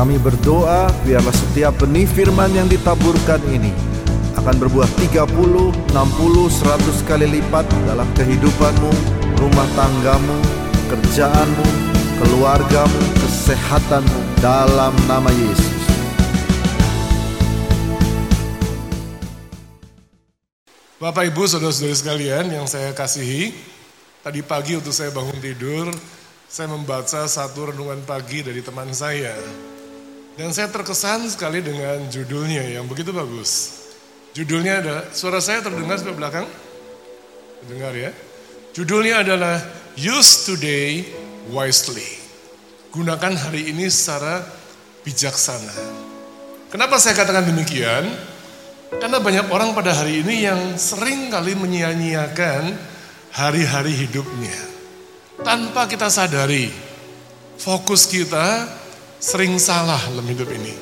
Kami berdoa biarlah setiap benih firman yang ditaburkan ini akan berbuah 30, 60, 100 kali lipat dalam kehidupanmu, rumah tanggamu, kerjaanmu, keluargamu, kesehatanmu dalam nama Yesus. Bapak Ibu Saudara-saudari sekalian yang saya kasihi, tadi pagi waktu saya bangun tidur, saya membaca satu renungan pagi dari teman saya. Dan saya terkesan sekali dengan judulnya yang begitu bagus. Judulnya ada, suara saya terdengar sampai belakang? Terdengar ya. Judulnya adalah Use Today Wisely. Gunakan hari ini secara bijaksana. Kenapa saya katakan demikian? Karena banyak orang pada hari ini yang sering kali menyia-nyiakan hari-hari hidupnya. Tanpa kita sadari, fokus kita sering salah dalam hidup ini.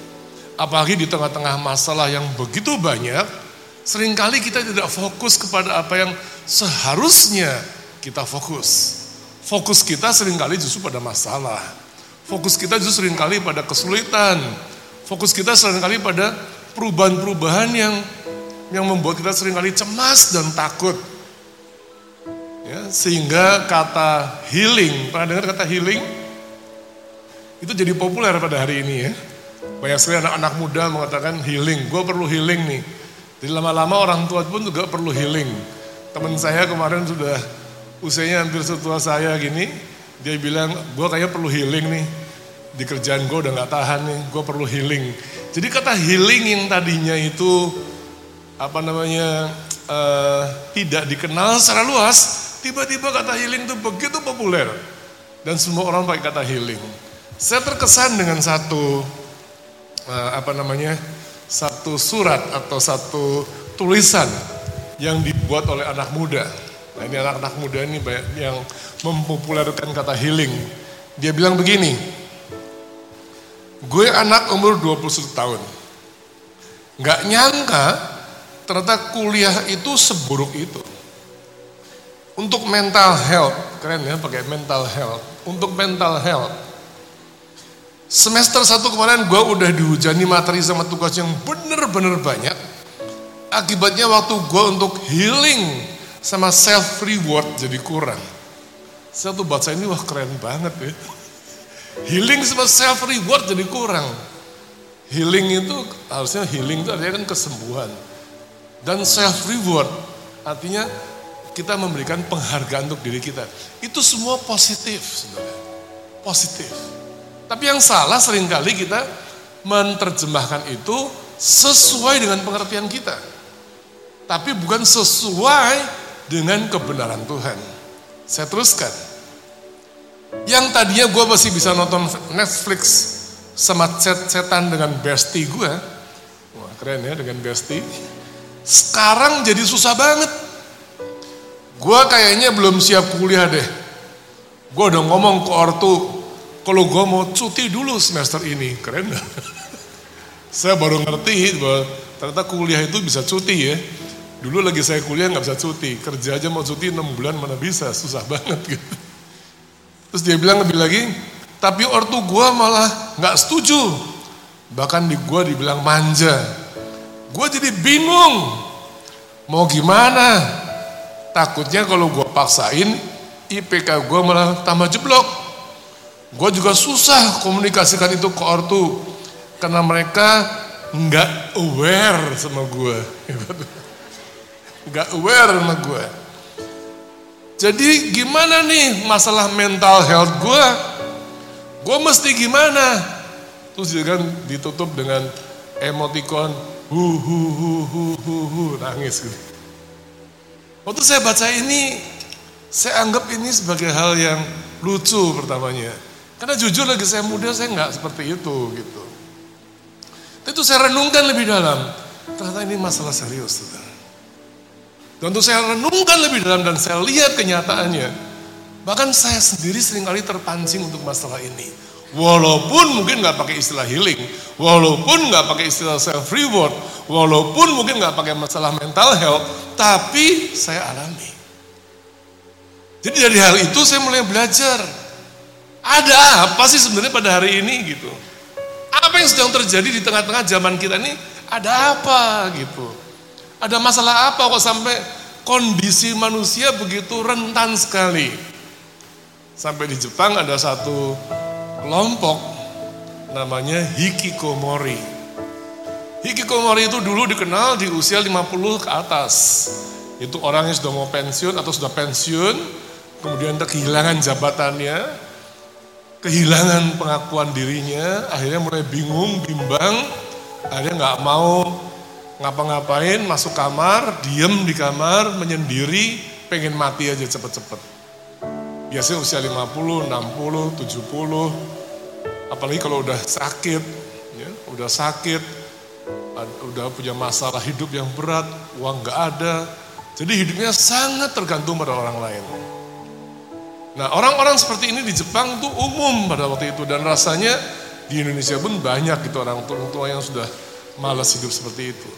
Apalagi di tengah-tengah masalah yang begitu banyak, sering kali kita tidak fokus kepada apa yang seharusnya kita fokus. Fokus kita sering kali justru pada masalah. Fokus kita justru sering kali pada kesulitan. Fokus kita sering kali pada perubahan-perubahan yang yang membuat kita sering kali cemas dan takut. Ya, sehingga kata healing, pernah dengar kata healing? Itu jadi populer pada hari ini ya. Banyak sekali anak-anak muda mengatakan healing, gue perlu healing nih. Jadi lama-lama orang tua pun juga perlu healing. Teman saya kemarin sudah usianya hampir setua saya gini, dia bilang gue kayaknya perlu healing nih. Di kerjaan gue udah gak tahan nih, gue perlu healing. Jadi kata healing yang tadinya itu apa namanya uh, tidak dikenal secara luas, tiba-tiba kata healing itu begitu populer dan semua orang pakai kata healing. Saya terkesan dengan satu uh, apa namanya satu surat atau satu tulisan yang dibuat oleh anak muda. Nah ini anak-anak muda ini banyak yang mempopulerkan kata healing. Dia bilang begini, gue anak umur 21 tahun. Gak nyangka ternyata kuliah itu seburuk itu. Untuk mental health, keren ya pakai mental health. Untuk mental health, semester satu kemarin gue udah dihujani materi sama tugas yang bener-bener banyak. Akibatnya waktu gue untuk healing sama self reward jadi kurang. Saya tuh baca ini wah keren banget ya. Healing sama self reward jadi kurang. Healing itu harusnya healing itu artinya kan kesembuhan. Dan self reward artinya kita memberikan penghargaan untuk diri kita. Itu semua positif sebenarnya. Positif. Tapi yang salah sering kali kita menerjemahkan itu sesuai dengan pengertian kita. Tapi bukan sesuai dengan kebenaran Tuhan. Saya teruskan. Yang tadinya gue masih bisa nonton Netflix sama setan dengan bestie gue. Wah keren ya dengan bestie. Sekarang jadi susah banget. Gue kayaknya belum siap kuliah deh. Gue udah ngomong ke ortu, kalau gue mau cuti dulu semester ini, keren gak? saya baru ngerti bahwa ternyata kuliah itu bisa cuti ya. Dulu lagi saya kuliah nggak bisa cuti, kerja aja mau cuti 6 bulan mana bisa, susah banget gitu. Terus dia bilang lebih lagi, tapi ortu gue malah nggak setuju. Bahkan di gue dibilang manja. Gue jadi bingung. Mau gimana? Takutnya kalau gue paksain, IPK gue malah tambah jeblok. Gue juga susah komunikasikan itu ke ortu. Karena mereka nggak aware sama gue. Nggak aware sama gue. Jadi gimana nih masalah mental health gue? Gue mesti gimana? Terus dia kan ditutup dengan emoticon hu hu hu hu hu hu nangis gitu. Waktu saya baca ini, saya anggap ini sebagai hal yang lucu pertamanya. Karena jujur lagi saya muda saya nggak seperti itu gitu. Itu saya renungkan lebih dalam. Ternyata ini masalah serius. Saudara. Dan untuk saya renungkan lebih dalam dan saya lihat kenyataannya. Bahkan saya sendiri sering kali terpancing untuk masalah ini. Walaupun mungkin nggak pakai istilah healing, walaupun nggak pakai istilah self reward, walaupun mungkin nggak pakai masalah mental health, tapi saya alami. Jadi dari hal itu saya mulai belajar. Ada apa sih sebenarnya pada hari ini gitu? Apa yang sedang terjadi di tengah-tengah zaman kita ini? Ada apa gitu? Ada masalah apa kok sampai kondisi manusia begitu rentan sekali? Sampai di Jepang ada satu kelompok namanya hikikomori. Hikikomori itu dulu dikenal di usia 50 ke atas. Itu orang yang sudah mau pensiun atau sudah pensiun, kemudian kehilangan jabatannya, kehilangan pengakuan dirinya, akhirnya mulai bingung, bimbang, akhirnya nggak mau ngapa-ngapain, masuk kamar, diem di kamar, menyendiri, pengen mati aja cepet-cepet. Biasanya usia 50, 60, 70, apalagi kalau udah sakit, ya, udah sakit, udah punya masalah hidup yang berat, uang nggak ada, jadi hidupnya sangat tergantung pada orang lain. Nah orang-orang seperti ini di Jepang tuh umum pada waktu itu dan rasanya di Indonesia pun banyak gitu orang tua yang sudah malas hidup seperti itu.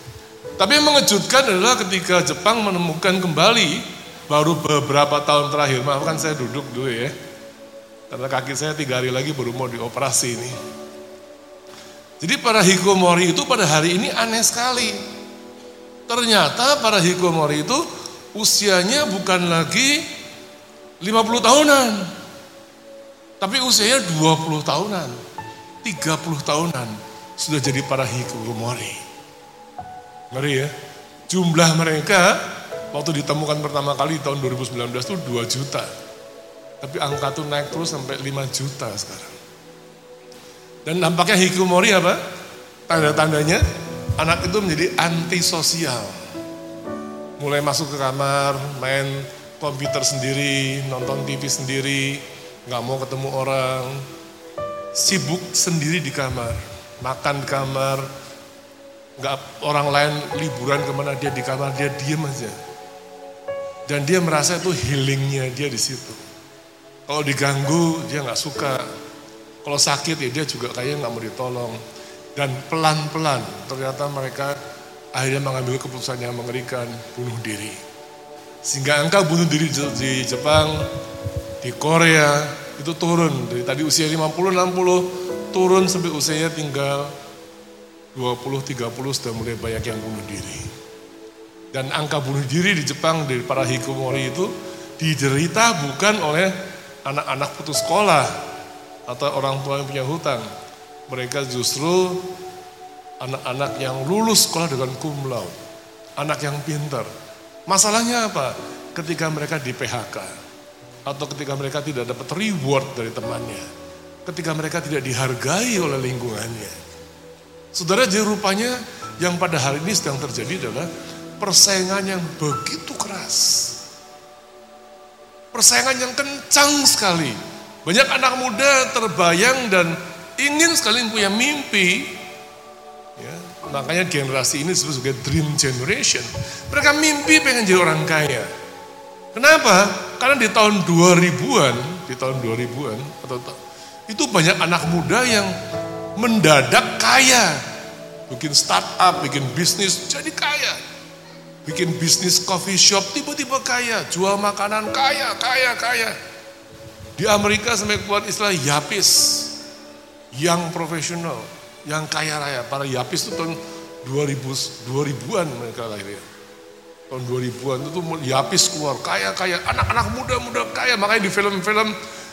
Tapi yang mengejutkan adalah ketika Jepang menemukan kembali baru beberapa tahun terakhir, maafkan saya duduk dulu ya, karena kaki saya tiga hari lagi baru mau dioperasi ini. Jadi para hikomori itu pada hari ini aneh sekali. Ternyata para hikomori itu usianya bukan lagi 50 tahunan. Tapi usianya 20 tahunan, 30 tahunan sudah jadi para hikikomori. Ngeri ya. Jumlah mereka waktu ditemukan pertama kali tahun 2019 itu 2 juta. Tapi angka itu naik terus sampai 5 juta sekarang. Dan nampaknya hikikomori apa? Tanda-tandanya anak itu menjadi antisosial. Mulai masuk ke kamar, main komputer sendiri, nonton TV sendiri, nggak mau ketemu orang, sibuk sendiri di kamar, makan di kamar, nggak orang lain liburan ke mana dia di kamar dia diem aja, dan dia merasa itu healingnya dia di situ. Kalau diganggu dia nggak suka, kalau sakit ya dia juga kayaknya nggak mau ditolong, dan pelan-pelan ternyata mereka akhirnya mengambil keputusan yang mengerikan bunuh diri. Sehingga angka bunuh diri di Jepang, di Korea itu turun dari tadi usia 50-60 turun sampai usianya tinggal 20-30 sudah mulai banyak yang bunuh diri. Dan angka bunuh diri di Jepang dari para hikomori itu diderita bukan oleh anak-anak putus sekolah atau orang tua yang punya hutang. Mereka justru anak-anak yang lulus sekolah dengan cum laude, anak yang pintar, Masalahnya apa? Ketika mereka di PHK atau ketika mereka tidak dapat reward dari temannya, ketika mereka tidak dihargai oleh lingkungannya. Saudara, jadi rupanya yang pada hari ini sedang terjadi adalah persaingan yang begitu keras. Persaingan yang kencang sekali. Banyak anak muda terbayang dan ingin sekali punya mimpi Makanya generasi ini disebut sebagai dream generation. Mereka mimpi pengen jadi orang kaya. Kenapa? Karena di tahun 2000-an, di tahun 2000-an atau itu banyak anak muda yang mendadak kaya. Bikin startup, bikin bisnis jadi kaya. Bikin bisnis coffee shop tiba-tiba kaya, jual makanan kaya, kaya, kaya. Di Amerika sampai keluar istilah yapis, yang profesional yang kaya raya. Para Yapis itu tahun 2000, 2000-an mereka lahirnya. Tahun 2000-an itu tuh Yapis keluar, kaya-kaya, anak-anak muda-muda kaya. Makanya di film-film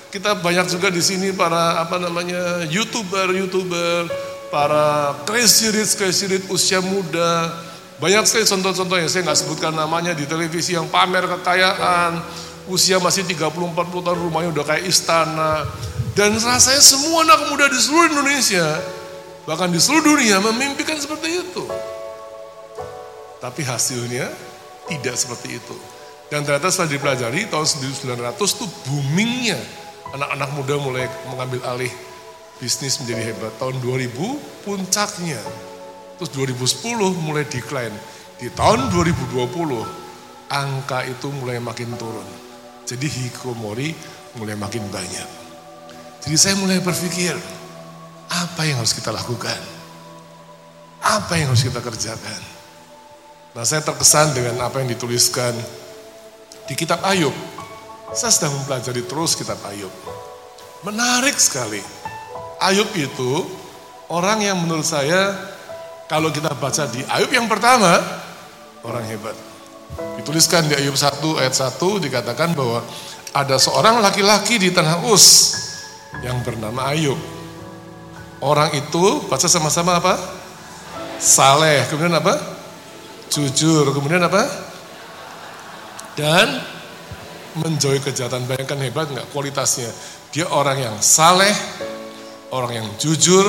kita banyak juga di sini para apa namanya youtuber-youtuber, para crazy rich, crazy rich usia muda. Banyak sekali contoh-contoh yang saya nggak sebutkan namanya di televisi yang pamer kekayaan, usia masih 30-40 tahun rumahnya udah kayak istana. Dan rasanya semua anak muda di seluruh Indonesia bahkan di seluruh dunia memimpikan seperti itu. Tapi hasilnya tidak seperti itu. Dan ternyata setelah dipelajari tahun 1900 itu boomingnya anak-anak muda mulai mengambil alih bisnis menjadi hebat. Tahun 2000 puncaknya. Terus 2010 mulai decline. Di tahun 2020 angka itu mulai makin turun. Jadi hikomori mulai makin banyak. Jadi saya mulai berpikir, apa yang harus kita lakukan? Apa yang harus kita kerjakan? Nah saya terkesan dengan apa yang dituliskan di kitab Ayub. Saya sedang mempelajari terus kitab Ayub. Menarik sekali. Ayub itu orang yang menurut saya kalau kita baca di Ayub yang pertama, orang hebat. Dituliskan di Ayub 1 ayat 1 dikatakan bahwa ada seorang laki-laki di tanah Us yang bernama Ayub. Orang itu baca sama-sama apa? Saleh. Kemudian apa? Jujur. Kemudian apa? Dan menjauhi kejahatan. Bayangkan hebat nggak kualitasnya? Dia orang yang saleh, orang yang jujur,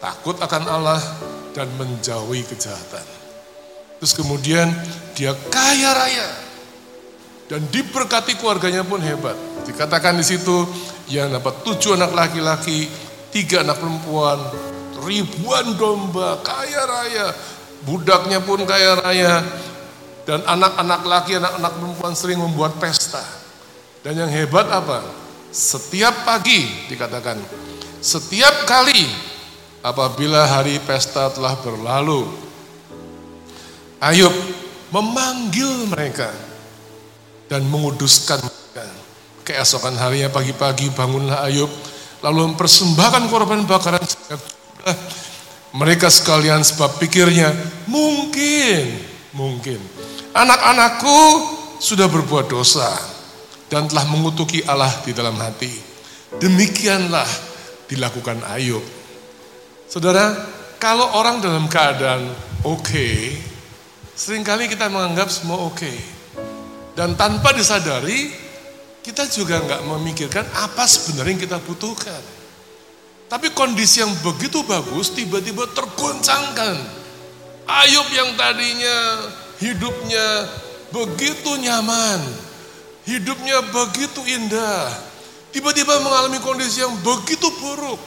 takut akan Allah, dan menjauhi kejahatan. Terus kemudian dia kaya raya dan diberkati keluarganya pun hebat. Dikatakan di situ yang dapat tujuh anak laki-laki, tiga anak perempuan, ribuan domba, kaya raya, budaknya pun kaya raya, dan anak-anak laki, anak-anak perempuan sering membuat pesta. Dan yang hebat apa? Setiap pagi dikatakan, setiap kali apabila hari pesta telah berlalu, Ayub memanggil mereka dan menguduskan mereka. Keesokan harinya pagi-pagi bangunlah Ayub lalu mempersembahkan korban bakaran mereka sekalian sebab pikirnya mungkin mungkin anak-anakku sudah berbuat dosa dan telah mengutuki Allah di dalam hati demikianlah dilakukan Ayub saudara kalau orang dalam keadaan oke okay, sering kali kita menganggap semua oke okay. Dan tanpa disadari, kita juga nggak memikirkan apa sebenarnya yang kita butuhkan. Tapi kondisi yang begitu bagus tiba-tiba tergoncangkan. Ayub yang tadinya hidupnya begitu nyaman, hidupnya begitu indah, tiba-tiba mengalami kondisi yang begitu buruk.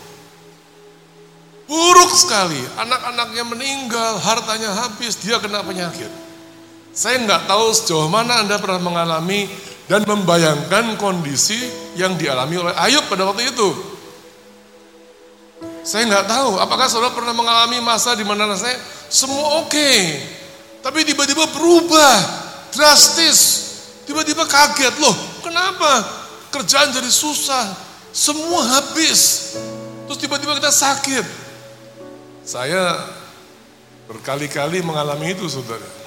Buruk sekali, anak-anaknya meninggal, hartanya habis, dia kena penyakit. Saya nggak tahu sejauh mana Anda pernah mengalami dan membayangkan kondisi yang dialami oleh Ayub pada waktu itu. Saya nggak tahu, apakah saudara pernah mengalami masa di mana saya semua oke, okay, tapi tiba-tiba berubah drastis, tiba-tiba kaget loh, kenapa kerjaan jadi susah, semua habis, terus tiba-tiba kita sakit. Saya berkali-kali mengalami itu, saudara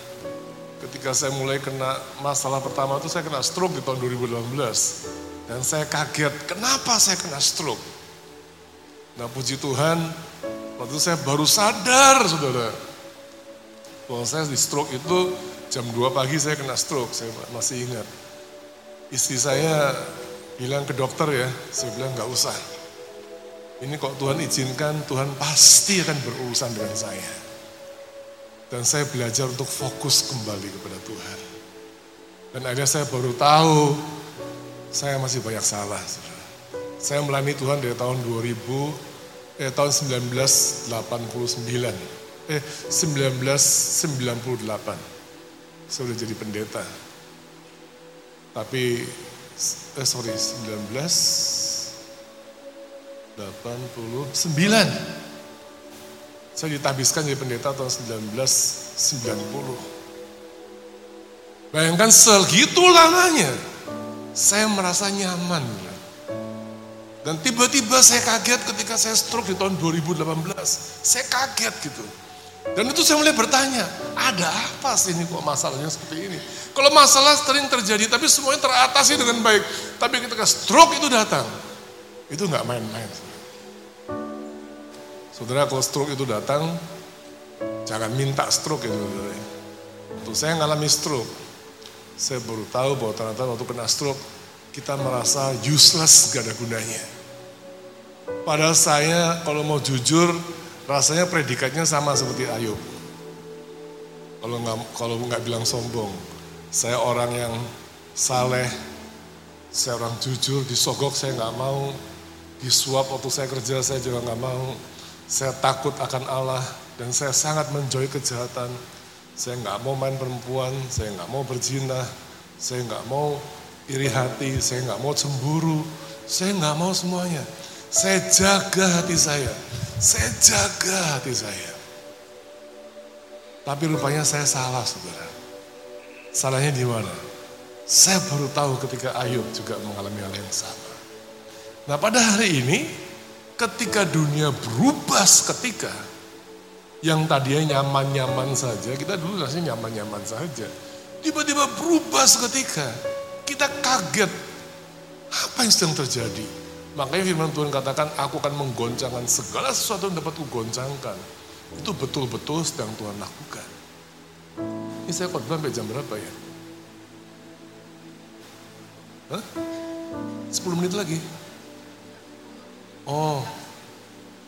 ketika saya mulai kena masalah pertama itu saya kena stroke di tahun 2018. Dan saya kaget, kenapa saya kena stroke? Nah puji Tuhan, waktu itu saya baru sadar saudara. Bahwa saya di stroke itu jam 2 pagi saya kena stroke, saya masih ingat. Istri saya bilang ke dokter ya, saya bilang nggak usah. Ini kok Tuhan izinkan, Tuhan pasti akan berurusan dengan saya. Dan saya belajar untuk fokus kembali kepada Tuhan. Dan akhirnya saya baru tahu saya masih banyak salah. Saya melayani Tuhan dari tahun 2000, eh tahun 1989. Eh 1998. Saya sudah jadi pendeta. Tapi, eh sorry 1989. Saya ditabiskan jadi pendeta tahun 1990. Bayangkan segitu lamanya, saya merasa nyaman. Dan tiba-tiba saya kaget ketika saya stroke di tahun 2018. Saya kaget gitu. Dan itu saya mulai bertanya, ada apa sih ini kok masalahnya seperti ini? Kalau masalah sering terjadi, tapi semuanya teratasi dengan baik. Tapi ketika stroke itu datang, itu nggak main-main. Saudara kalau stroke itu datang, jangan minta stroke itu. Saudara. Untuk saya ngalami stroke, saya baru tahu bahwa ternyata waktu kena stroke, kita merasa useless, gak ada gunanya. Padahal saya kalau mau jujur, rasanya predikatnya sama seperti Ayub. Kalau nggak kalau nggak bilang sombong, saya orang yang saleh, saya orang jujur, disogok saya nggak mau, disuap waktu saya kerja saya juga nggak mau, saya takut akan Allah dan saya sangat menjauhi kejahatan. Saya nggak mau main perempuan, saya nggak mau berzina, saya nggak mau iri hati, saya nggak mau cemburu, saya nggak mau semuanya. Saya jaga hati saya, saya jaga hati saya. Tapi rupanya saya salah, saudara. Salahnya di mana? Saya baru tahu ketika Ayub juga mengalami hal yang sama. Nah pada hari ini, ketika dunia berubah seketika, yang tadinya nyaman-nyaman saja, kita dulu rasanya nyaman-nyaman saja. Tiba-tiba berubah seketika, kita kaget. Apa yang sedang terjadi? Makanya firman Tuhan katakan, aku akan menggoncangkan segala sesuatu yang dapat kugoncangkan. Itu betul-betul sedang Tuhan lakukan. Ini saya khotbah sampai jam berapa ya? Hah? 10 menit lagi. Oh,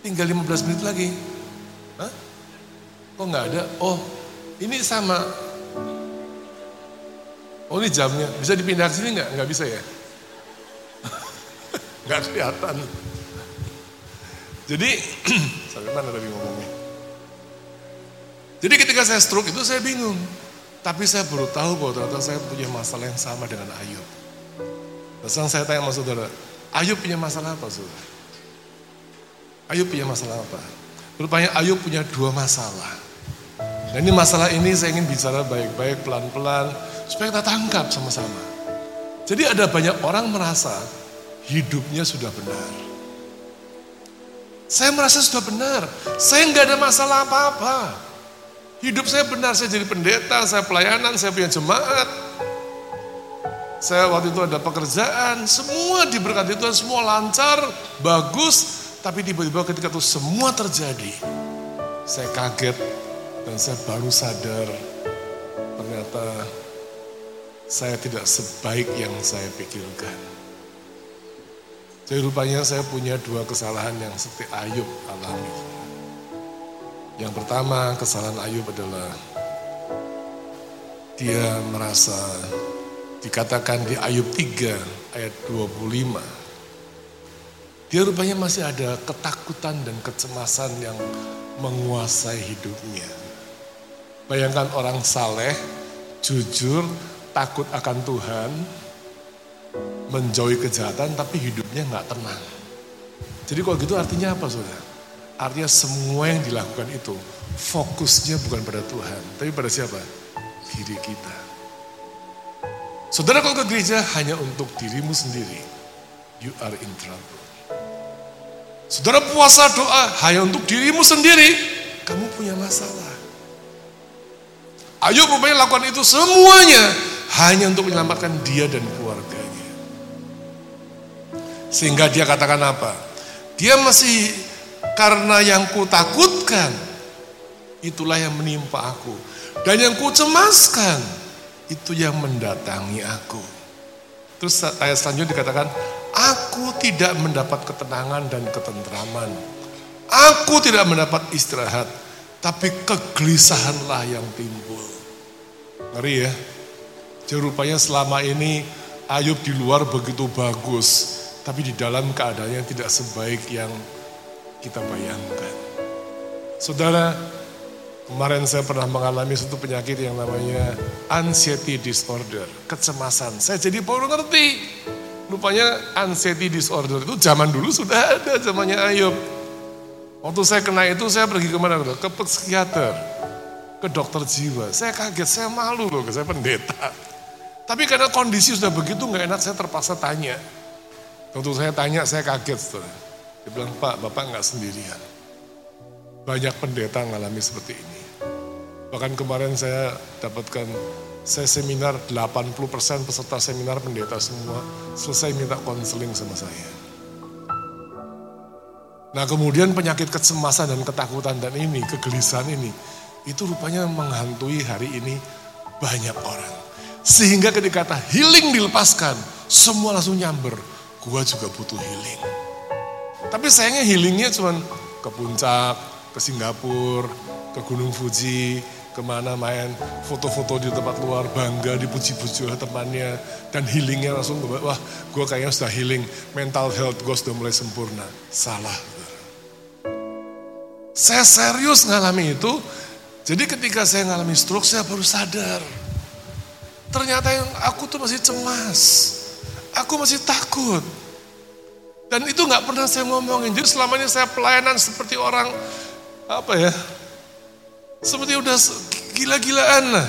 tinggal 15 menit lagi. Hah? Kok nggak ada? Oh, ini sama. Oh ini jamnya, bisa dipindah ke sini nggak? Nggak bisa ya? nggak kelihatan. Jadi, sampai mana tadi ngomongnya? Jadi ketika saya stroke itu saya bingung. Tapi saya baru tahu bahwa ternyata saya punya masalah yang sama dengan Ayub. Terus saya tanya sama saudara, Ayub punya masalah apa saudara? Ayub punya masalah apa? Rupanya Ayub punya dua masalah. Dan ini masalah ini saya ingin bicara baik-baik, pelan-pelan, supaya kita tangkap sama-sama. Jadi ada banyak orang merasa hidupnya sudah benar. Saya merasa sudah benar, saya nggak ada masalah apa-apa. Hidup saya benar, saya jadi pendeta, saya pelayanan, saya punya jemaat. Saya waktu itu ada pekerjaan, semua diberkati Tuhan, semua lancar, bagus, tapi tiba-tiba ketika itu semua terjadi, saya kaget dan saya baru sadar ternyata saya tidak sebaik yang saya pikirkan. Jadi rupanya saya punya dua kesalahan yang seperti Ayub alami. Yang pertama kesalahan Ayub adalah dia merasa dikatakan di Ayub 3 ayat 25 dia rupanya masih ada ketakutan dan kecemasan yang menguasai hidupnya. Bayangkan orang saleh, jujur, takut akan Tuhan, menjauhi kejahatan tapi hidupnya nggak tenang. Jadi kalau gitu artinya apa saudara? Artinya semua yang dilakukan itu fokusnya bukan pada Tuhan, tapi pada siapa? Diri kita. Saudara kalau ke gereja hanya untuk dirimu sendiri, you are in trouble. Saudara puasa doa hanya untuk dirimu sendiri, kamu punya masalah. Ayub rupanya lakukan itu semuanya hanya untuk menyelamatkan dia dan keluarganya. Sehingga dia katakan apa? Dia masih karena yang ku takutkan itulah yang menimpa aku. Dan yang ku cemaskan itu yang mendatangi aku. Terus ayat selanjutnya dikatakan, Aku tidak mendapat ketenangan dan ketentraman. Aku tidak mendapat istirahat, tapi kegelisahanlah yang timbul. Ngeri ya. Jadi rupanya selama ini Ayub di luar begitu bagus, tapi di dalam keadaannya tidak sebaik yang kita bayangkan. Saudara, kemarin saya pernah mengalami satu penyakit yang namanya anxiety disorder, kecemasan. Saya jadi baru ngerti Rupanya anxiety disorder itu zaman dulu sudah ada zamannya Ayub. Waktu saya kena itu saya pergi ke mana? Ke psikiater, ke dokter jiwa. Saya kaget, saya malu loh, saya pendeta. Tapi karena kondisi sudah begitu nggak enak, saya terpaksa tanya. Waktu saya tanya, saya kaget. Setelah. Dia bilang, Pak, Bapak nggak sendirian. Banyak pendeta ngalami seperti ini. Bahkan kemarin saya dapatkan saya seminar 80% peserta seminar pendeta semua selesai minta konseling sama saya. Nah kemudian penyakit kecemasan dan ketakutan dan ini, kegelisahan ini, itu rupanya menghantui hari ini banyak orang. Sehingga ketika kata healing dilepaskan, semua langsung nyamber. Gua juga butuh healing. Tapi sayangnya healingnya cuma ke puncak, ke Singapura, ke Gunung Fuji, ke mana main foto-foto di tempat luar bangga dipuji-puji oleh temannya dan healingnya langsung wah gue kayaknya sudah healing. Mental health gue sudah mulai sempurna. Salah. Saya serius ngalami itu. Jadi ketika saya ngalami stroke saya baru sadar. Ternyata yang aku tuh masih cemas. Aku masih takut. Dan itu nggak pernah saya ngomongin. Jadi selama ini saya pelayanan seperti orang apa ya seperti udah gila-gilaan lah.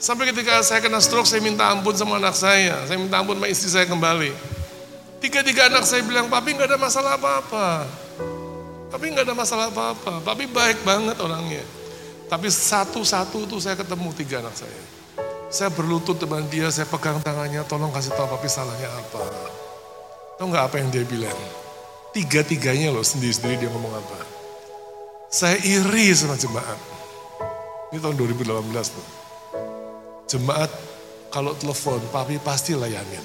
Sampai ketika saya kena stroke, saya minta ampun sama anak saya. Saya minta ampun sama istri saya kembali. Tiga-tiga anak saya bilang, papi nggak ada masalah apa-apa. Papi nggak ada masalah apa-apa. Papi baik banget orangnya. Tapi satu-satu tuh saya ketemu tiga anak saya. Saya berlutut depan dia, saya pegang tangannya, tolong kasih tahu papi salahnya apa. Tahu nggak apa yang dia bilang? Tiga-tiganya loh sendiri-sendiri dia ngomong apa. Saya iri sama jemaat. Ini tahun 2018 tuh. Jemaat kalau telepon, papi pasti layanin.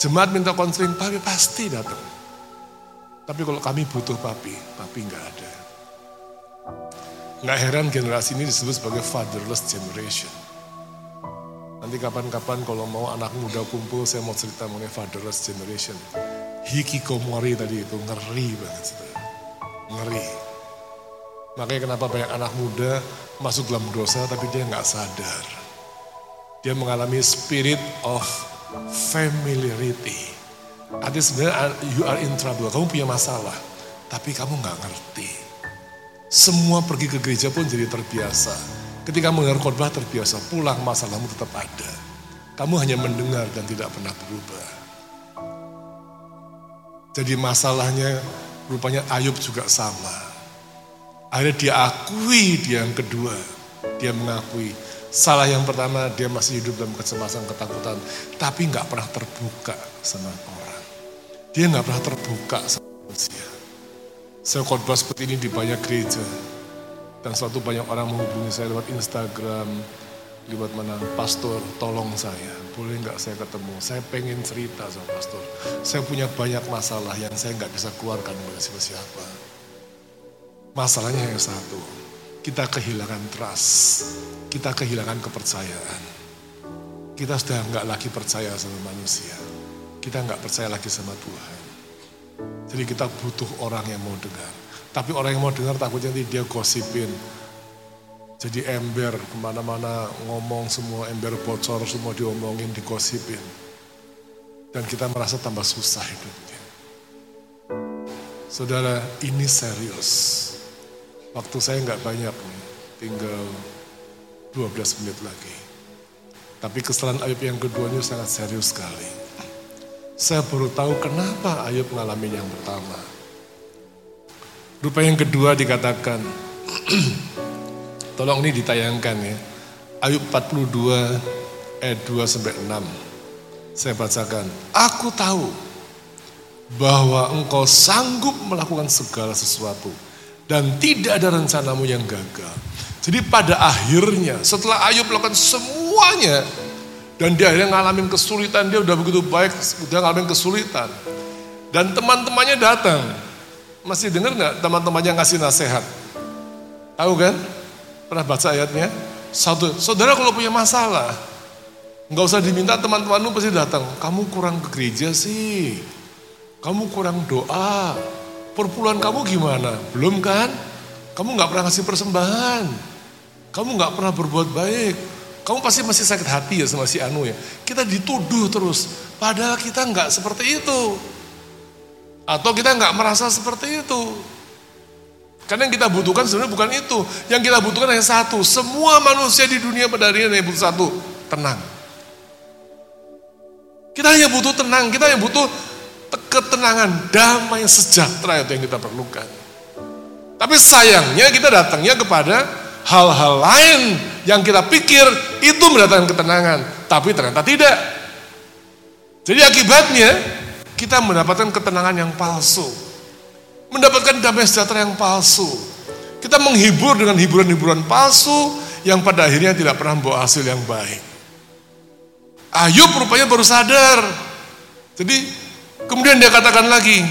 Jemaat minta konseling, papi pasti datang. Tapi kalau kami butuh papi, papi nggak ada. Nggak heran generasi ini disebut sebagai fatherless generation. Nanti kapan-kapan kalau mau anak muda kumpul, saya mau cerita mengenai fatherless generation. Hikikomori tadi itu ngeri banget. Ngeri. Makanya kenapa banyak anak muda masuk dalam dosa tapi dia nggak sadar. Dia mengalami spirit of familiarity. Artinya sebenarnya you are in trouble, kamu punya masalah, tapi kamu nggak ngerti. Semua pergi ke gereja pun jadi terbiasa. Ketika mendengar khotbah terbiasa, pulang masalahmu tetap ada. Kamu hanya mendengar dan tidak pernah berubah. Jadi masalahnya rupanya Ayub juga sama. Akhirnya dia akui dia yang kedua. Dia mengakui Salah yang pertama dia masih hidup dalam kecemasan, ketakutan, tapi nggak pernah terbuka sama orang. Dia nggak pernah terbuka sama manusia. Saya khotbah seperti ini di banyak gereja, dan suatu banyak orang menghubungi saya lewat Instagram, lewat mana, pastor tolong saya, boleh nggak saya ketemu, saya pengen cerita sama pastor, saya punya banyak masalah yang saya nggak bisa keluarkan kepada siapa-siapa. Masalahnya yang satu, kita kehilangan trust, kita kehilangan kepercayaan. Kita sudah nggak lagi percaya sama manusia, kita nggak percaya lagi sama Tuhan. Jadi kita butuh orang yang mau dengar. Tapi orang yang mau dengar takutnya nanti dia gosipin. Jadi ember ke mana-mana ngomong semua ember bocor semua diomongin digosipin. Dan kita merasa tambah susah hidupnya. Saudara ini serius. Waktu saya nggak banyak tinggal 12 menit lagi. Tapi kesalahan Ayub yang kedua ini sangat serius sekali. Saya baru tahu kenapa Ayub mengalami yang pertama. Rupa yang kedua dikatakan, tolong ini ditayangkan ya. Ayub 42 ayat 2 sampai 6. Saya bacakan, aku tahu bahwa engkau sanggup melakukan segala sesuatu dan tidak ada rencanamu yang gagal. Jadi pada akhirnya setelah Ayub melakukan semuanya dan dia akhirnya ngalamin kesulitan, dia udah begitu baik, udah ngalamin kesulitan. Dan teman-temannya datang. Masih dengar nggak teman-temannya ngasih nasihat? Tahu kan? Pernah baca ayatnya? Satu, saudara kalau punya masalah, nggak usah diminta teman-temanmu pasti datang. Kamu kurang ke gereja sih, kamu kurang doa, Perpuluhan kamu gimana? Belum kan? Kamu nggak pernah ngasih persembahan. Kamu nggak pernah berbuat baik. Kamu pasti masih sakit hati ya sama si Anu ya. Kita dituduh terus. Padahal kita nggak seperti itu. Atau kita nggak merasa seperti itu. Karena yang kita butuhkan sebenarnya bukan itu. Yang kita butuhkan hanya satu. Semua manusia di dunia pada hari ini butuh satu. Tenang. Kita hanya butuh tenang. Kita hanya butuh ketenangan, damai, sejahtera itu yang kita perlukan. Tapi sayangnya kita datangnya kepada hal-hal lain yang kita pikir itu mendatangkan ketenangan, tapi ternyata tidak. Jadi akibatnya kita mendapatkan ketenangan yang palsu. Mendapatkan damai sejahtera yang palsu. Kita menghibur dengan hiburan-hiburan palsu yang pada akhirnya tidak pernah membawa hasil yang baik. Ayub rupanya baru sadar. Jadi Kemudian dia katakan lagi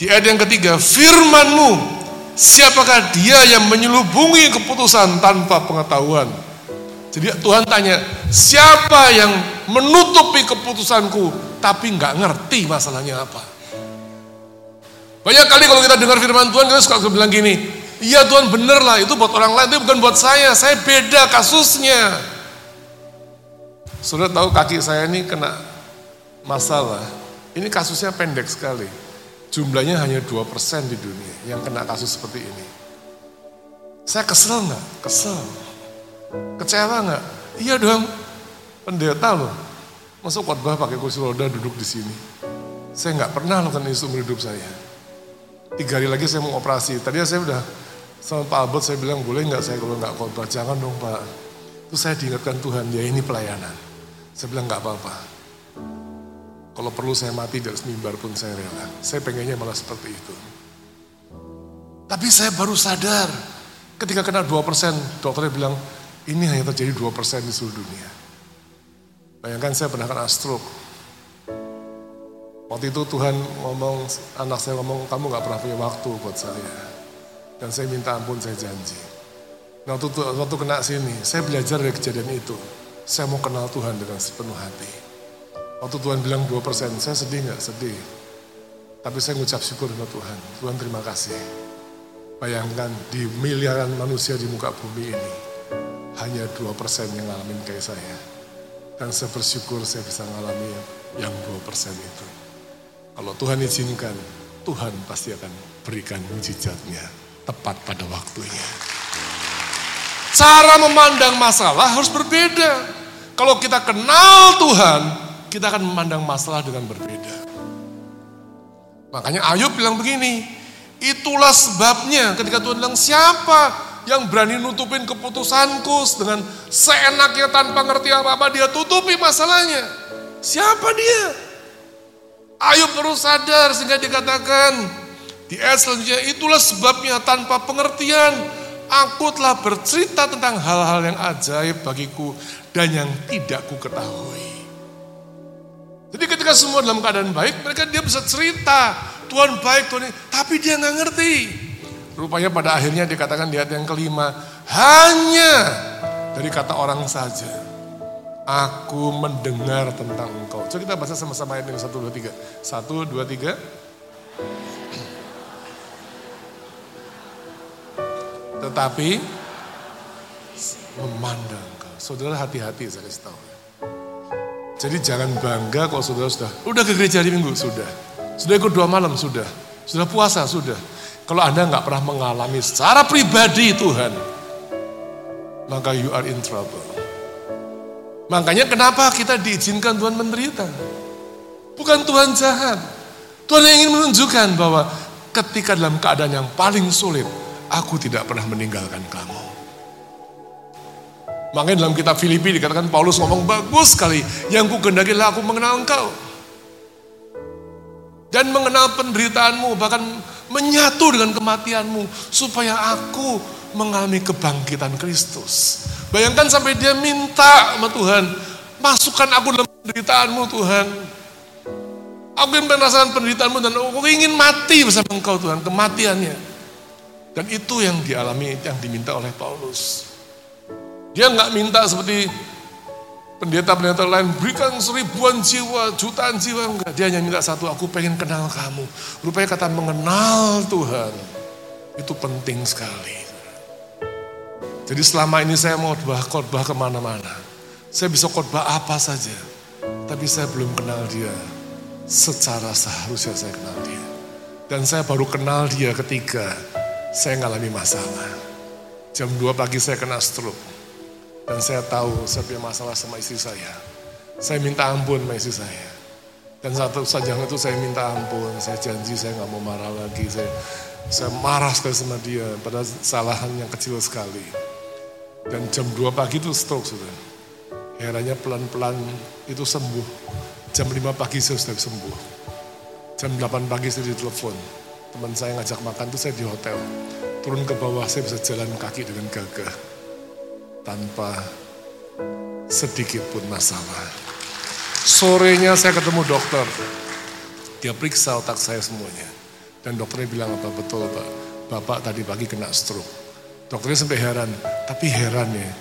di ayat yang ketiga, firmanmu, siapakah dia yang menyelubungi keputusan tanpa pengetahuan? Jadi Tuhan tanya, siapa yang menutupi keputusanku tapi nggak ngerti masalahnya apa? Banyak kali kalau kita dengar firman Tuhan kita suka bilang gini, iya Tuhan bener lah itu buat orang lain, itu bukan buat saya, saya beda kasusnya. Sudah tahu kaki saya ini kena masalah, ini kasusnya pendek sekali. Jumlahnya hanya 2% di dunia yang kena kasus seperti ini. Saya kesel nggak? Kesel. Kecewa nggak? Iya dong. Pendeta loh. Masuk khotbah pakai kursi roda duduk di sini. Saya nggak pernah lakukan itu seumur hidup saya. Tiga hari lagi saya mau operasi. Tadi saya udah sama Pak Albert saya bilang boleh nggak saya kalau nggak khotbah? Jangan dong Pak. Itu saya diingatkan Tuhan, ya ini pelayanan. Saya bilang nggak apa-apa. Kalau perlu saya mati dari mimbar pun saya rela. Saya pengennya malah seperti itu. Tapi saya baru sadar ketika kena 2%, dokternya bilang ini hanya terjadi 2% di seluruh dunia. Bayangkan saya pernah kena stroke. Waktu itu Tuhan ngomong, anak saya ngomong, kamu gak pernah punya waktu buat saya. Dan saya minta ampun, saya janji. Nah waktu, waktu kena sini, saya belajar dari kejadian itu. Saya mau kenal Tuhan dengan sepenuh hati. Waktu Tuhan bilang 2%, saya sedih gak? Sedih. Tapi saya ngucap syukur sama Tuhan. Tuhan terima kasih. Bayangkan di miliaran manusia di muka bumi ini, hanya 2% yang ngalamin kayak saya. Dan saya bersyukur saya bisa ngalami yang 2% itu. Kalau Tuhan izinkan, Tuhan pasti akan berikan mujizatnya tepat pada waktunya. Cara memandang masalah harus berbeda. Kalau kita kenal Tuhan, kita akan memandang masalah dengan berbeda. Makanya Ayub bilang begini, itulah sebabnya ketika Tuhan bilang siapa yang berani nutupin keputusanku dengan seenaknya tanpa ngerti apa-apa dia tutupi masalahnya. Siapa dia? Ayub baru sadar sehingga dikatakan di ayat selanjutnya itulah sebabnya tanpa pengertian aku telah bercerita tentang hal-hal yang ajaib bagiku dan yang tidak ku ketahui. Jadi ketika semua dalam keadaan baik, mereka dia bisa cerita, Tuhan baik, Tuhan ini, tapi dia nggak ngerti. Rupanya pada akhirnya dikatakan di ayat yang kelima, hanya dari kata orang saja, aku mendengar tentang engkau. Coba kita baca sama-sama ayat ini, satu, dua, tiga. Satu, dua, tiga. Tetapi memandang engkau. Saudara hati-hati saya kasih tahu. Jadi jangan bangga kalau saudara sudah, udah ke gereja hari minggu, sudah. Sudah ikut dua malam, sudah. Sudah puasa, sudah. Kalau Anda nggak pernah mengalami secara pribadi Tuhan, maka you are in trouble. Makanya kenapa kita diizinkan Tuhan menderita? Bukan Tuhan jahat. Tuhan yang ingin menunjukkan bahwa ketika dalam keadaan yang paling sulit, aku tidak pernah meninggalkan kamu. Makanya dalam kitab Filipi dikatakan Paulus ngomong bagus sekali. Yang ku kendakilah aku mengenal engkau. Dan mengenal penderitaanmu, bahkan menyatu dengan kematianmu. Supaya aku mengalami kebangkitan Kristus. Bayangkan sampai dia minta sama Tuhan. Masukkan aku dalam penderitaanmu Tuhan. Aku ingin merasakan penderitaanmu dan aku ingin mati bersama engkau Tuhan. Kematiannya. Dan itu yang dialami, yang diminta oleh Paulus. Dia nggak minta seperti pendeta-pendeta lain berikan seribuan jiwa, jutaan jiwa enggak. Dia hanya minta satu, aku pengen kenal kamu. Rupanya kata mengenal Tuhan itu penting sekali. Jadi selama ini saya mau khotbah khotbah ke mana-mana. Saya bisa khotbah apa saja. Tapi saya belum kenal dia secara seharusnya saya kenal dia. Dan saya baru kenal dia ketika saya ngalami masalah. Jam 2 pagi saya kena stroke. Dan saya tahu saya punya masalah sama istri saya. Saya minta ampun sama istri saya. Dan satu saja itu saya minta ampun. Saya janji saya nggak mau marah lagi. Saya, saya marah sekali sama dia. Pada kesalahan yang kecil sekali. Dan jam 2 pagi itu stroke sudah. Herannya pelan-pelan itu sembuh. Jam 5 pagi saya sudah sembuh. Jam 8 pagi saya ditelepon. Teman saya ngajak makan itu saya di hotel. Turun ke bawah saya bisa jalan kaki dengan gagah tanpa sedikit pun masalah. Sorenya saya ketemu dokter. Dia periksa otak saya semuanya. Dan dokternya bilang apa betul Pak. Bapak tadi pagi kena stroke. Dokternya sampai heran. Tapi heran ya.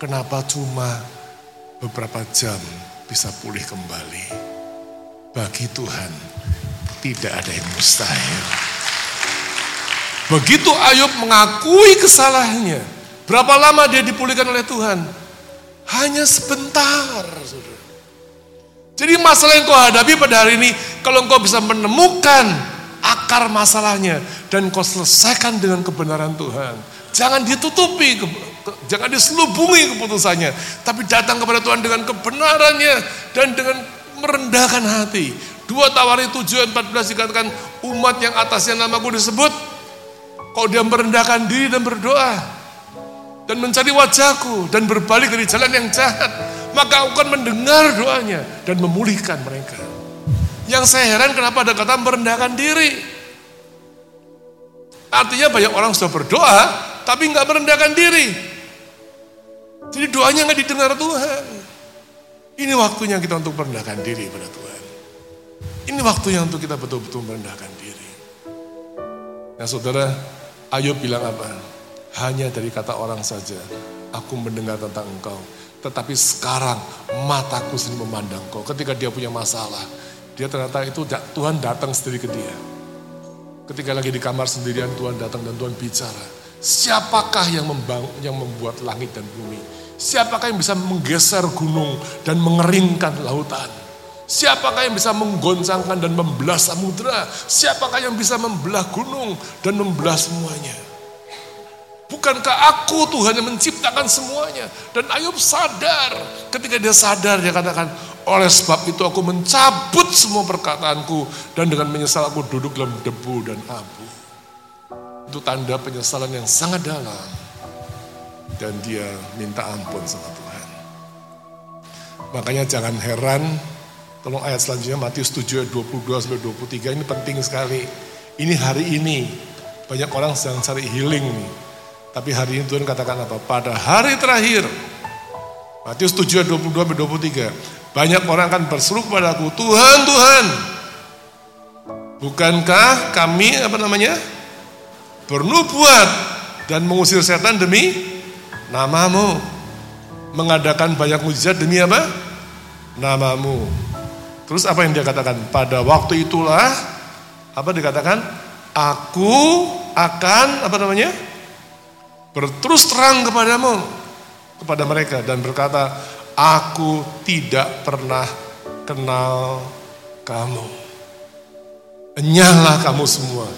Kenapa cuma beberapa jam bisa pulih kembali. Bagi Tuhan tidak ada yang mustahil. Begitu Ayub mengakui kesalahannya, Berapa lama dia dipulihkan oleh Tuhan? Hanya sebentar. Jadi masalah yang kau hadapi pada hari ini, kalau engkau bisa menemukan akar masalahnya dan kau selesaikan dengan kebenaran Tuhan. Jangan ditutupi, jangan diselubungi keputusannya. Tapi datang kepada Tuhan dengan kebenarannya dan dengan merendahkan hati. Dua Tawari 7 14 dikatakan umat yang atasnya namaku disebut. Kau dia merendahkan diri dan berdoa. Dan mencari wajahku dan berbalik dari jalan yang jahat. Maka aku akan mendengar doanya dan memulihkan mereka. Yang saya heran kenapa ada kata merendahkan diri. Artinya banyak orang sudah berdoa tapi nggak merendahkan diri. Jadi doanya nggak didengar Tuhan. Ini waktunya kita untuk merendahkan diri pada Tuhan. Ini waktunya untuk kita betul-betul merendahkan diri. Nah saudara, Ayub bilang apa? Hanya dari kata orang saja, aku mendengar tentang engkau. Tetapi sekarang mataku sendiri memandang kau. Ketika dia punya masalah, dia ternyata itu Tuhan datang sendiri ke dia. Ketika lagi di kamar sendirian Tuhan datang dan Tuhan bicara. Siapakah yang membangun, yang membuat langit dan bumi? Siapakah yang bisa menggeser gunung dan mengeringkan lautan? Siapakah yang bisa menggoncangkan dan membelah samudera? Siapakah yang bisa membelah gunung dan membelah semuanya? Bukankah aku Tuhan yang menciptakan semuanya? Dan Ayub sadar, ketika dia sadar dia katakan, oleh sebab itu aku mencabut semua perkataanku dan dengan menyesal aku duduk dalam debu dan abu. Itu tanda penyesalan yang sangat dalam. Dan dia minta ampun sama Tuhan. Makanya jangan heran Tolong ayat selanjutnya Matius 7 ayat 22 sampai 23 ini penting sekali. Ini hari ini banyak orang sedang cari healing nih. Tapi hari ini Tuhan katakan apa? Pada hari terakhir Matius 7 ayat 22 sampai 23 banyak orang akan berseru kepadaku Tuhan Tuhan bukankah kami apa namanya bernubuat dan mengusir setan demi namamu mengadakan banyak mujizat demi apa namamu Terus apa yang dia katakan? Pada waktu itulah apa dikatakan? Aku akan apa namanya? Berterus terang kepadamu kepada mereka dan berkata, aku tidak pernah kenal kamu. Enyahlah kamu semua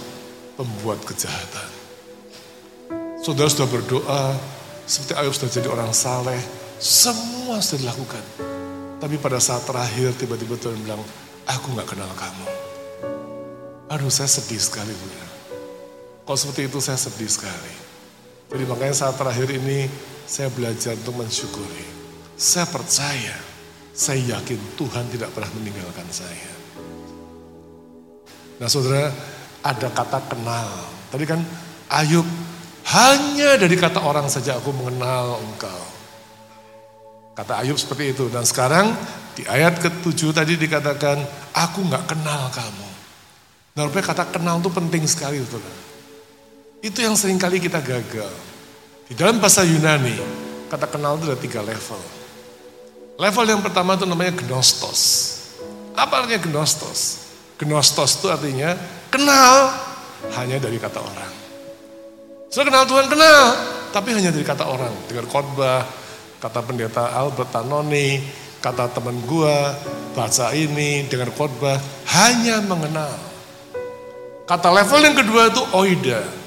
pembuat kejahatan. Saudara sudah berdoa seperti Ayub sudah jadi orang saleh, semua sudah dilakukan. Tapi pada saat terakhir tiba-tiba Tuhan bilang, aku gak kenal kamu. Aduh saya sedih sekali. Kalau seperti itu saya sedih sekali. Jadi makanya saat terakhir ini saya belajar untuk mensyukuri. Saya percaya, saya yakin Tuhan tidak pernah meninggalkan saya. Nah saudara, ada kata kenal. Tadi kan Ayub, hanya dari kata orang saja aku mengenal engkau. Kata Ayub seperti itu. Dan sekarang di ayat ke-7 tadi dikatakan, aku nggak kenal kamu. Nah rupanya kata kenal itu penting sekali. Betul. Itu yang sering kali kita gagal. Di dalam bahasa Yunani, kata kenal itu ada tiga level. Level yang pertama itu namanya gnostos. Apa artinya gnostos? Gnostos itu artinya kenal hanya dari kata orang. Sudah kenal Tuhan kenal, tapi hanya dari kata orang. Dengar khotbah, kata pendeta Albert Tanoni, kata teman gua, baca ini, dengar khotbah, hanya mengenal. Kata level yang kedua itu oida.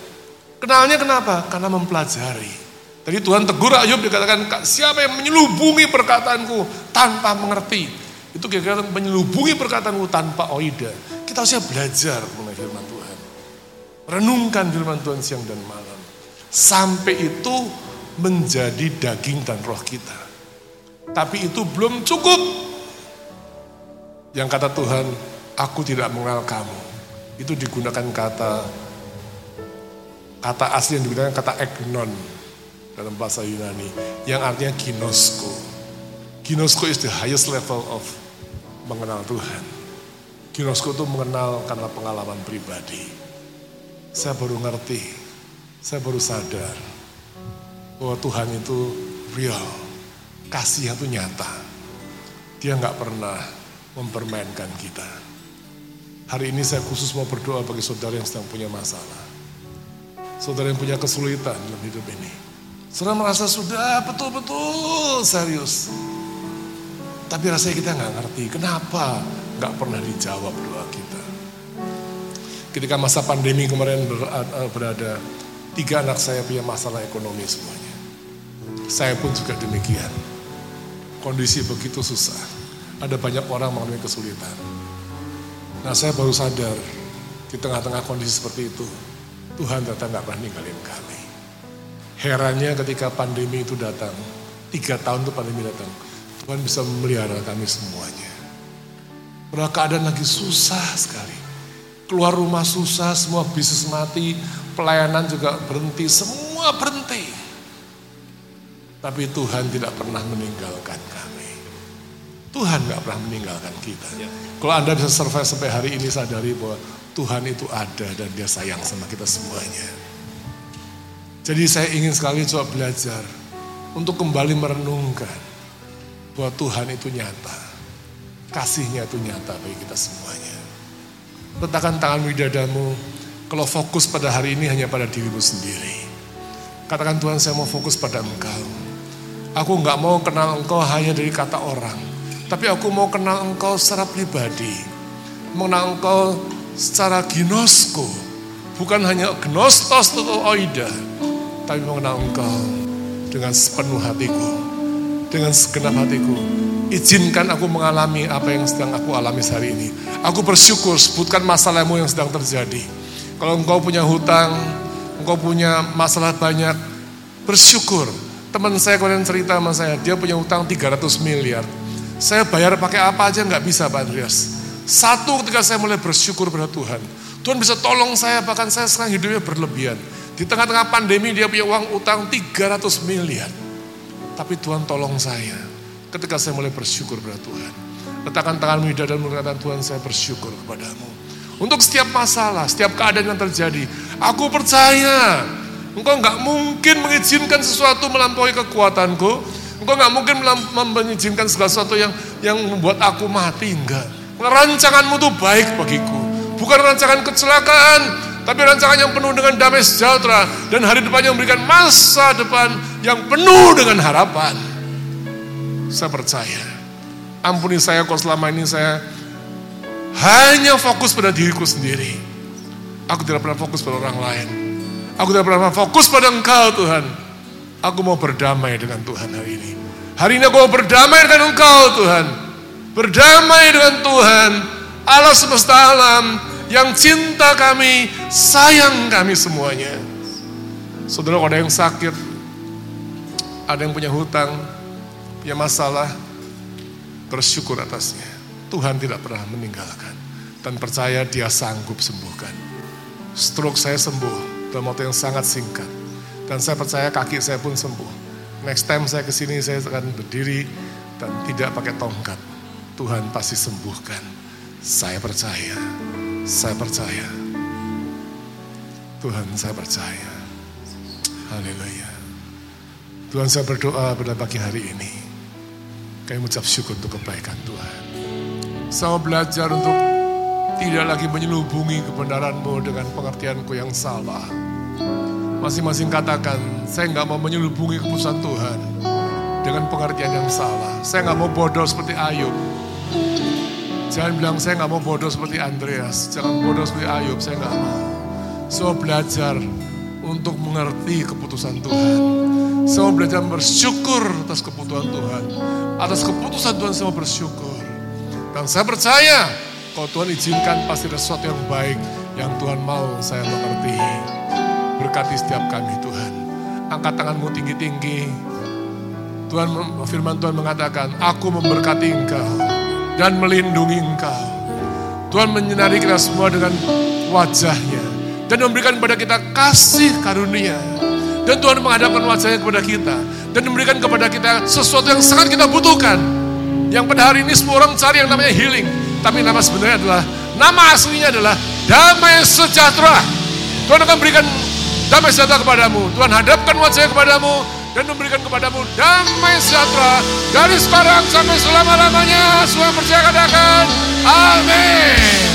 Kenalnya kenapa? Karena mempelajari. Tadi Tuhan tegur Ayub dikatakan, siapa yang menyelubungi perkataanku tanpa mengerti. Itu kira-kira menyelubungi perkataanku tanpa oida. Kita harusnya belajar mengenai firman Tuhan. Renungkan firman Tuhan siang dan malam. Sampai itu menjadi daging dan roh kita. Tapi itu belum cukup. Yang kata Tuhan, aku tidak mengenal kamu. Itu digunakan kata kata asli yang digunakan kata eknon dalam bahasa Yunani yang artinya ginosko. Ginosko is the highest level of mengenal Tuhan. Ginosko itu mengenal karena pengalaman pribadi. Saya baru ngerti, saya baru sadar bahwa Tuhan itu real, kasih itu nyata. Dia nggak pernah mempermainkan kita. Hari ini saya khusus mau berdoa bagi saudara yang sedang punya masalah. Saudara yang punya kesulitan dalam hidup ini. Saudara merasa sudah betul-betul serius. Tapi rasanya kita nggak ngerti kenapa nggak pernah dijawab doa kita. Ketika masa pandemi kemarin berada, tiga anak saya punya masalah ekonomi semuanya. Saya pun juga demikian. Kondisi begitu susah. Ada banyak orang mengalami kesulitan. Nah saya baru sadar di tengah-tengah kondisi seperti itu, Tuhan ternyata nggak pernah ninggalin kami. Herannya ketika pandemi itu datang, tiga tahun itu pandemi datang, Tuhan bisa memelihara kami semuanya. Padahal keadaan lagi susah sekali. Keluar rumah susah, semua bisnis mati, pelayanan juga berhenti, semua berhenti. Tapi Tuhan tidak pernah meninggalkan kami. Tuhan nggak pernah meninggalkan kita. Kalau Anda bisa survive sampai hari ini sadari bahwa Tuhan itu ada dan dia sayang sama kita semuanya. Jadi saya ingin sekali coba belajar untuk kembali merenungkan bahwa Tuhan itu nyata. Kasihnya itu nyata bagi kita semuanya. Letakkan tangan widadamu kalau fokus pada hari ini hanya pada dirimu sendiri. Katakan Tuhan saya mau fokus pada engkau. Aku nggak mau kenal engkau hanya dari kata orang. Tapi aku mau kenal engkau secara pribadi. Mengenal engkau secara ginosko. Bukan hanya gnostos atau oida. Tapi mengenal engkau dengan sepenuh hatiku. Dengan segenap hatiku. Izinkan aku mengalami apa yang sedang aku alami hari ini. Aku bersyukur sebutkan masalahmu yang sedang terjadi. Kalau engkau punya hutang, engkau punya masalah banyak, bersyukur. Teman saya kemarin cerita sama saya, dia punya hutang 300 miliar. Saya bayar pakai apa aja nggak bisa Pak Andreas. Satu ketika saya mulai bersyukur pada Tuhan. Tuhan bisa tolong saya, bahkan saya sekarang hidupnya berlebihan. Di tengah-tengah pandemi dia punya uang utang 300 miliar. Tapi Tuhan tolong saya ketika saya mulai bersyukur pada Tuhan. Letakkan tanganmu di dada dan Tuhan saya bersyukur kepadamu. Untuk setiap masalah, setiap keadaan yang terjadi. Aku percaya engkau nggak mungkin mengizinkan sesuatu melampaui kekuatanku. Engkau nggak mungkin mengizinkan segala sesuatu yang yang membuat aku mati. Enggak. Rancanganmu itu baik bagiku. Bukan rancangan kecelakaan, tapi rancangan yang penuh dengan damai sejahtera. Dan hari depan yang memberikan masa depan yang penuh dengan harapan. Saya percaya. Ampuni saya kalau selama ini saya hanya fokus pada diriku sendiri. Aku tidak pernah fokus pada orang lain. Aku tidak pernah fokus pada engkau Tuhan. Aku mau berdamai dengan Tuhan hari ini. Hari ini aku mau berdamai dengan engkau Tuhan berdamai dengan Tuhan, Allah semesta alam yang cinta kami, sayang kami semuanya. Saudara ada yang sakit, ada yang punya hutang, punya masalah, bersyukur atasnya. Tuhan tidak pernah meninggalkan dan percaya dia sanggup sembuhkan. Stroke saya sembuh dalam waktu yang sangat singkat. Dan saya percaya kaki saya pun sembuh. Next time saya ke sini saya akan berdiri dan tidak pakai tongkat Tuhan pasti sembuhkan. Saya percaya, saya percaya. Tuhan saya percaya. Haleluya. Tuhan saya berdoa pada pagi hari ini. Kami mengucap syukur untuk kebaikan Tuhan. Saya belajar untuk tidak lagi menyelubungi kebenaranmu dengan pengertianku yang salah. Masing-masing katakan, saya nggak mau menyelubungi keputusan Tuhan dengan pengertian yang salah. Saya nggak mau bodoh seperti Ayub. Jangan bilang saya nggak mau bodoh seperti Andreas, jangan bodoh seperti Ayub, saya nggak mau. Saya belajar untuk mengerti keputusan Tuhan. Saya belajar bersyukur atas keputusan Tuhan. Atas keputusan Tuhan saya bersyukur. Dan saya percaya kalau Tuhan izinkan pasti ada sesuatu yang baik yang Tuhan mau saya mengerti. Berkati setiap kami Tuhan. Angkat tanganmu tinggi-tinggi. Tuhan firman Tuhan mengatakan, aku memberkati engkau dan melindungi engkau. Tuhan menyinari kita semua dengan wajahnya. Dan memberikan kepada kita kasih karunia. Dan Tuhan menghadapkan wajahnya kepada kita. Dan memberikan kepada kita sesuatu yang sangat kita butuhkan. Yang pada hari ini semua orang cari yang namanya healing. Tapi nama sebenarnya adalah, nama aslinya adalah damai sejahtera. Tuhan akan berikan damai sejahtera kepadamu. Tuhan hadapkan wajahnya kepadamu dan memberikan kepadamu damai sejahtera dari sekarang sampai selama-lamanya. Semua percaya katakan, amin.